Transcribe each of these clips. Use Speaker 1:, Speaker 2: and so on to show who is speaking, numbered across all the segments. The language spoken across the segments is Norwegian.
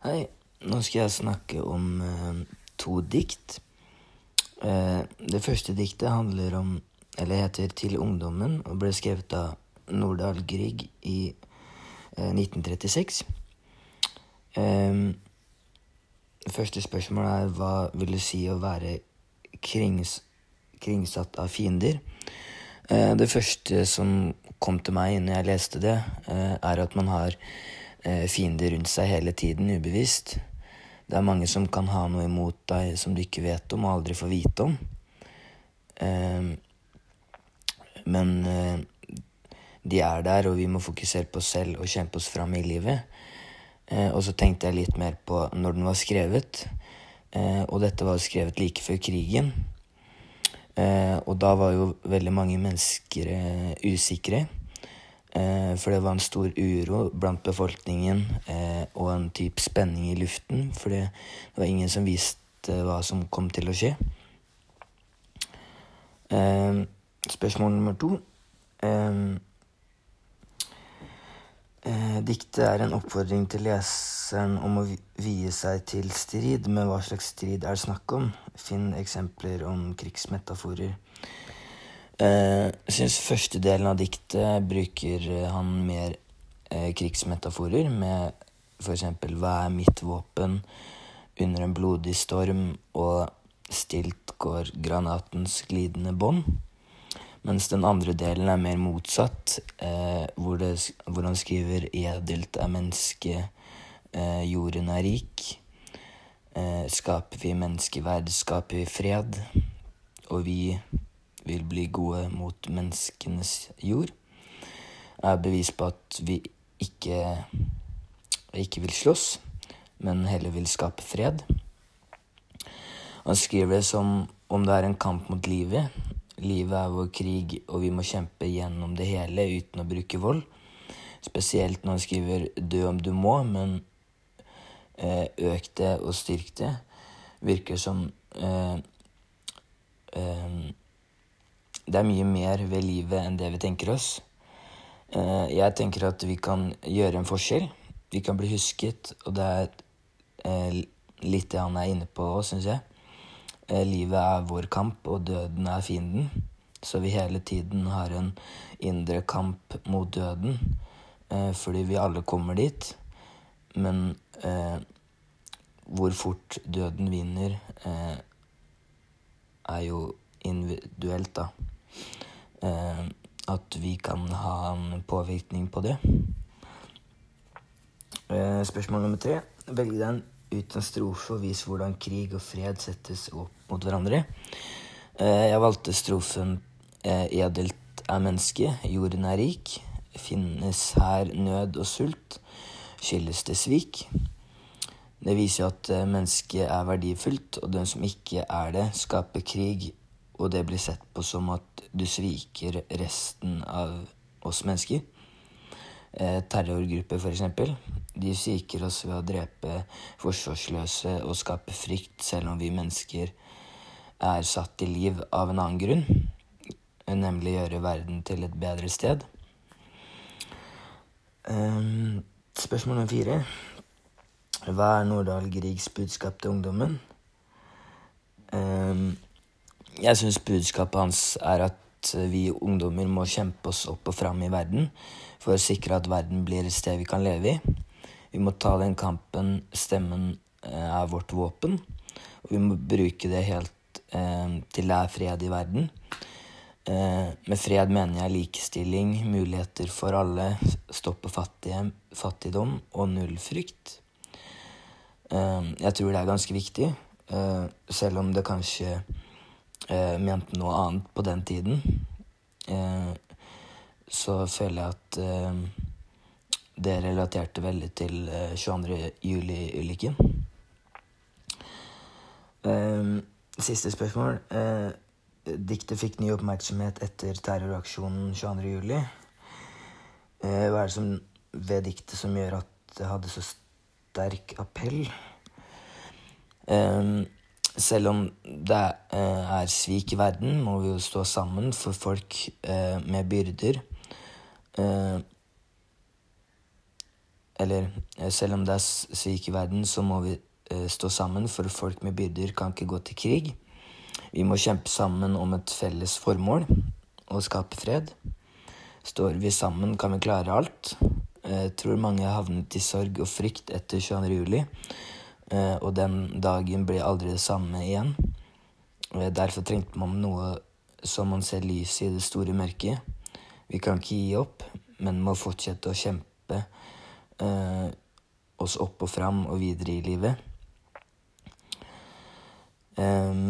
Speaker 1: Hei, nå skal jeg snakke om eh, to dikt. Eh, det første diktet handler om, eller heter Til ungdommen, og ble skrevet av Nordahl Grieg i eh, 1936. Eh, første spørsmål er hva vil det si å være krings, kringsatt av fiender? Eh, det første som kom til meg når jeg leste det, eh, er at man har fiender rundt seg hele tiden, ubevisst. Det er mange som kan ha noe imot deg som du ikke vet om og aldri får vite om. Eh, men eh, de er der, og vi må fokusere på oss selv og kjempe oss fram i livet. Eh, og så tenkte jeg litt mer på når den var skrevet. Eh, og dette var skrevet like før krigen. Eh, og da var jo veldig mange mennesker eh, usikre. Eh, for det var en stor uro blant befolkningen eh, og en type spenning i luften. For det var ingen som visste hva som kom til å skje. Eh, spørsmål nummer to. Diktet er en oppfordring til leseren om å vi- vie seg til strid. Men hva slags strid er det snakk om? Finn eksempler om krigsmetaforer. Eh, Jeg syns første delen av diktet bruker han mer uh, krigsmetaforer, med f.eks.: Hva er mitt våpen? Under en blodig storm, og stilt går granatens glidende bånd. Mens den andre delen er mer motsatt, uh, hvor, det, hvor han skriver 'Edelt er mennesket, jorden er rik'. Skaper vi menneskeverd, skaper vi fred. Og vi vil bli gode mot menneskenes jord. Er bevis på at vi ikke, ikke vil slåss, men heller vil skape fred. Han skriver det som om det er en kamp mot livet. Livet er vår krig, og vi må kjempe gjennom det hele uten å bruke vold. Spesielt når han skriver 'dø om du må', men eh, 'øk det og styrk det'. Virker som eh, eh, det er mye mer ved livet enn det vi tenker oss. Eh, Jeg tenker at vi kan gjøre en forskjell. Vi kan bli husket, og det er eh, litt det han er inne på òg, syns jeg. Eh, Livet er vår kamp, og døden er fienden. Så vi hele tiden har en indre kamp mot døden, fordi vi alle kommer dit. Men hvor fort døden vinner, er jo individuelt, da. Eh, at vi kan ha en påvirkning på det. Eh, spørsmål nummer tre. Velg deg ut en strofe og vis hvordan krig og fred settes opp mot hverandre. Eh, jeg valgte strofen 'Edelt er mennesket, jorden er rik'. Finnes her nød og sult, skyldes det svik. Det viser jo at mennesket er verdifullt, og den som ikke er det, skaper krig, og det blir sett på som at du sviker resten av oss mennesker. Eh, terrorgrupper, f.eks. De sviker oss ved å drepe forsvarsløse og skape frykt, selv om vi mennesker er satt til liv av en annen grunn, nemlig gjøre verden til et bedre sted. Ehm, spørsmål nummer fire. Hva er Nordahl Griegs budskap til ungdommen? Ehm, jeg syns budskapet hans er at vi ungdommer må kjempe oss opp og fram i verden for å sikre at verden blir et sted vi kan leve i. Vi må ta den kampen. Stemmen eh, er vårt våpen. Og vi må bruke det helt eh, til det er fred i verden. Eh, med fred mener jeg likestilling, muligheter for alle, stoppe fattige, fattigdom og null frykt. Eh, jeg tror det er ganske viktig, eh, selv om det kanskje eh, mente noe annet på den tiden. Eh, så føler jeg at eh, det relaterte veldig til eh, 22. juli-ulykken. Eh, siste spørsmål. Eh, diktet fikk ny oppmerksomhet etter terroraksjonen 22. juli. Eh, hva er det som, ved diktet som gjør at det hadde så sterk appell? Eh, selv om det eh, er svik i verden, må vi jo stå sammen for folk eh, med byrder. Eh, Eller selv om det er svik i verden, så må vi stå sammen, for folk med byrder kan ikke gå til krig. Vi må kjempe sammen om et felles formål å skape fred. Står vi sammen, kan vi klare alt. Jeg tror mange havnet i sorg og frykt etter 22. juli, og den dagen ble aldri det samme igjen. Derfor trengte man noe som man ser lys i det store mørket. Vi kan ikke gi opp, men må fortsette å kjempe eh, oss opp og fram og videre i livet. Eh,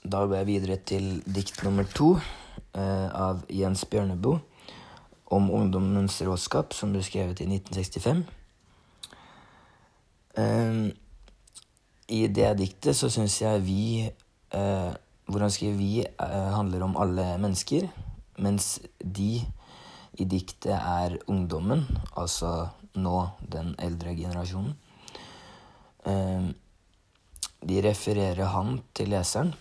Speaker 1: da går jeg videre til dikt nummer to eh, av Jens Bjørneboe om ungdommens råskap, som ble skrevet i 1965. Eh, I det diktet så syns jeg vi eh, hvor han skriver 'vi' eh, handler om alle mennesker, mens 'de' i diktet er ungdommen, altså nå den eldre generasjonen. Eh, de refererer han til leseren.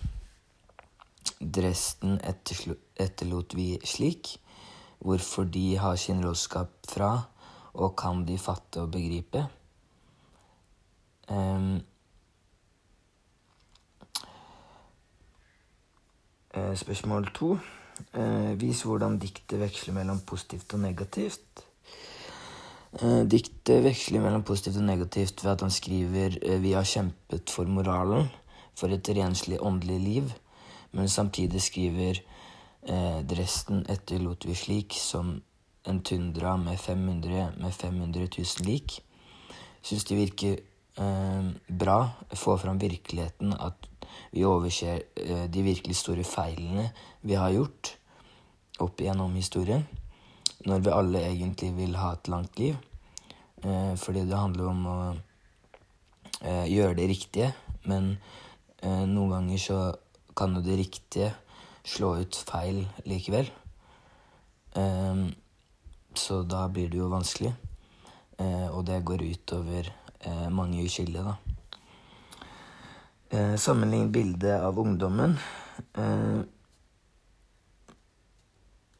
Speaker 1: Dresden etterlot vi slik, hvorfor de har sin råskap fra, og kan de fatte og begripe. Um, spørsmål to. Uh, vis hvordan diktet veksler mellom positivt og negativt. Uh, diktet veksler mellom positivt og negativt ved at han skriver vi har kjempet for moralen, for et renslig åndelig liv, men samtidig skriver Dresden etterlot vi slik som en tundra med 500 med 500 000 lik. Syns det virker bra. Få fram virkeligheten at vi overser eh, de virkelig store feilene vi har gjort opp igjennom historien. Når vi alle egentlig vil ha et langt liv. Eh, fordi det handler om å eh, gjøre det riktige. Men noen ganger så kan jo det riktige slå ut feil likevel. Så da blir det jo vanskelig. Og det går utover mange uskyldige, da. Eh, sammenlign bildet av ungdommen eh,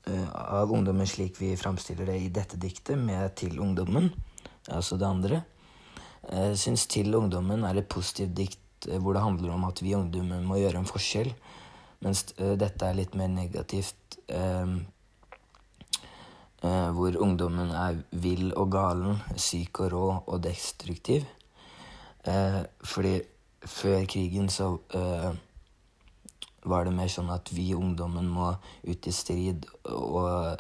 Speaker 1: eh, Av ungdommen slik vi framstiller det i dette diktet, med 'Til ungdommen', altså det andre. Eh, syns 'Til ungdommen' er et positivt dikt eh, hvor det handler om at vi ungdommer må gjøre en forskjell, mens eh, dette er litt mer negativt. Hvor ungdommen er vill og galen, syk og rå og destruktiv. fordi før krigen så uh, var det mer sånn at vi ungdommen må ut i strid og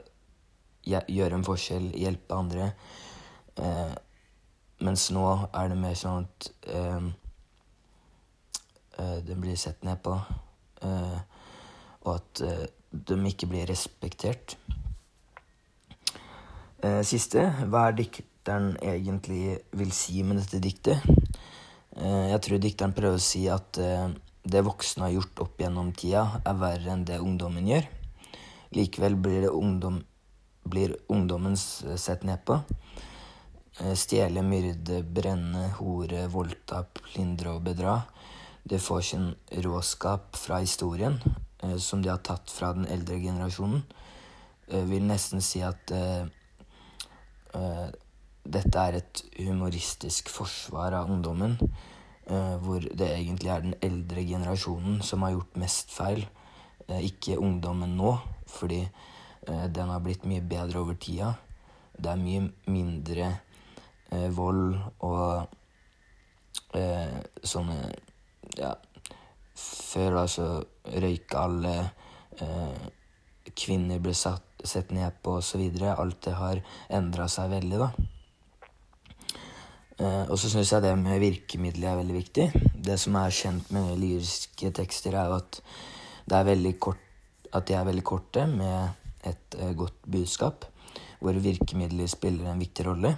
Speaker 1: gjøre en forskjell, hjelpe andre. Eh, mens nå er det mer sånn at eh, det blir sett ned på, og at de ikke blir respektert. Siste. Hva er dikteren egentlig vil si med dette diktet? Eh, jeg tror dikteren prøver å si at eh, det voksne har gjort opp gjennom tida, er verre enn det ungdommen gjør. Likevel blir, ungdom, blir ungdommen sett ned på. Eh, stjele, myrde, brenne, hore, voldta, plyndre og bedra. Det får sin råskap fra historien, som de har tatt fra den eldre generasjonen. Jeg vil nesten si at dette er et humoristisk forsvar av ungdommen, uh, hvor det egentlig er den eldre generasjonen som har gjort mest feil, uh, ikke ungdommen nå, fordi den har blitt mye bedre over tida. Det er mye mindre vold og sånne Ja, før da så røyka alle kvinner ble satt, sett ned på osv. Alt det har endra seg veldig, da. Eh, og så syns jeg det med virkemidler er veldig viktig. Det som er kjent med lyriske tekster, er jo at, kort, at de er veldig korte med et uh, godt budskap, hvor virkemidler spiller en viktig rolle.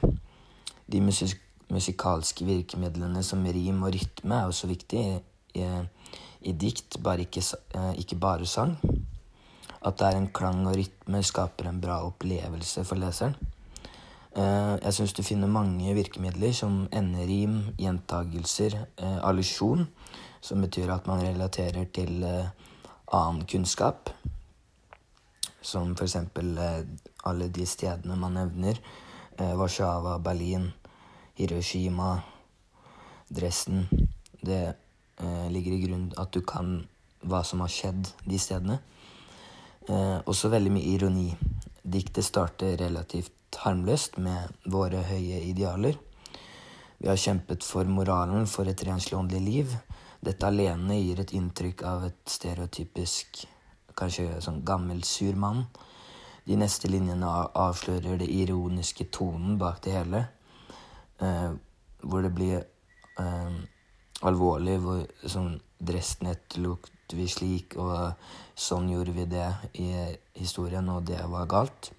Speaker 1: De musik musikalske virkemidlene som rim og rytme er også viktig i, i, i dikt, bare ikke, uh, ikke bare sang. At det er en klang og rytme, skaper en bra opplevelse for leseren. Eh, jeg syns du finner mange virkemidler som enderim, gjentagelser, eh, allusjon, som betyr at man relaterer til eh, annen kunnskap. Som f.eks. alle de stedene man nevner. Warszawa, Berlin, Hiroshima, Dresden. Det ligger i grunn at du kan hva som har skjedd de stedene. Eh, også veldig mye ironi. Diktet starter relativt harmløst med våre høye idealer. Vi har kjempet for moralen for et renslig liv. Dette alene gir et inntrykk av et stereotypisk, kanskje sånn gammel, sur mann. De neste linjene avslører det ironiske tonen bak det hele. Eh, hvor det blir eh, alvorlig. Hvor sånn Dresden etterlot vi slik, og sånn gjorde vi det i historien, og det var galt.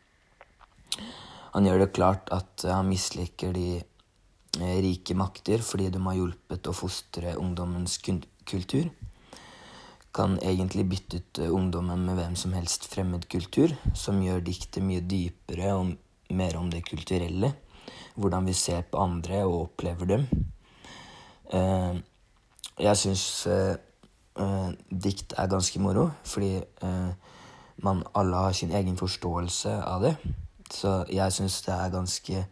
Speaker 1: Han gjør det klart at han misliker de eh, rike makter fordi de har hjulpet å fostre ungdommens kultur kan egentlig bytte ut eh, ungdommen med hvem som helst fremmed kultur, som gjør diktet mye dypere og mer om det kulturelle. Hvordan vi ser på andre og opplever dem. Eh, jeg syns eh, dikt er ganske moro, fordi man alle har sin egen forståelse av det. Så jeg syns det er ganske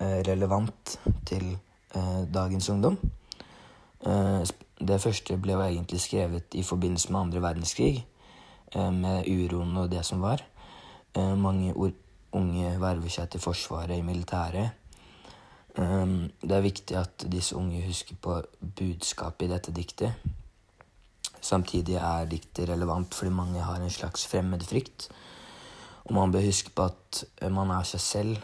Speaker 1: relevant til dagens ungdom. Det første ble jo egentlig skrevet i forbindelse med andre verdenskrig, eh, med uroen og det som var. Eh, mange unge verver seg til Forsvaret i militæret. Eh, det er viktig at disse unge husker på budskapet i dette diktet. Samtidig er diktet relevant fordi mange har en slags fremmedfrykt. Og man bør huske på at man er seg selv,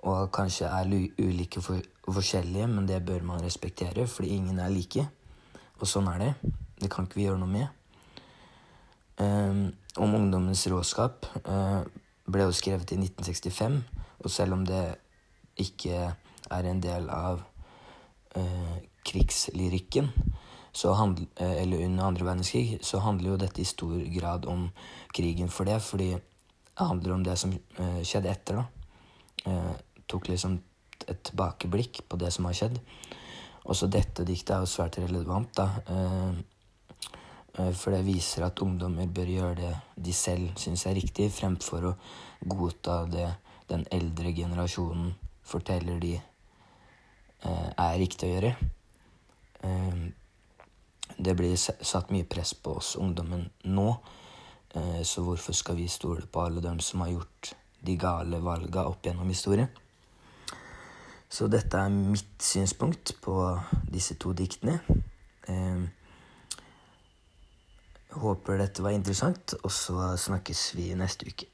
Speaker 1: og kanskje er ulike og forskjellige, men det bør man respektere, fordi ingen er like. Og sånn er det. Det kan ikke vi gjøre noe med. Um, om ungdommens råskap uh, ble jo skrevet i 1965, og selv om det ikke er en del av uh, krigslyrikken, handl, uh, eller under andre verdenskrig, så handler jo dette i stor grad om krigen for det, fordi det handler om det som skjedde etter, da. tok liksom et tilbakeblikk på det som har skjedd. Også dette diktet er jo svært relevant, da. Eh, eh, for det viser at ungdommer bør gjøre det de selv syns er riktig, fremfor å godta det den eldre generasjonen forteller de eh, er riktig å gjøre. Det blir satt mye press på oss ungdommen nå, så hvorfor skal vi stole på alle dem som har gjort de gale valga opp gjennom historien? Så dette er mitt synspunkt på disse to diktene. Eh, håper dette var interessant, og så snakkes vi neste uke.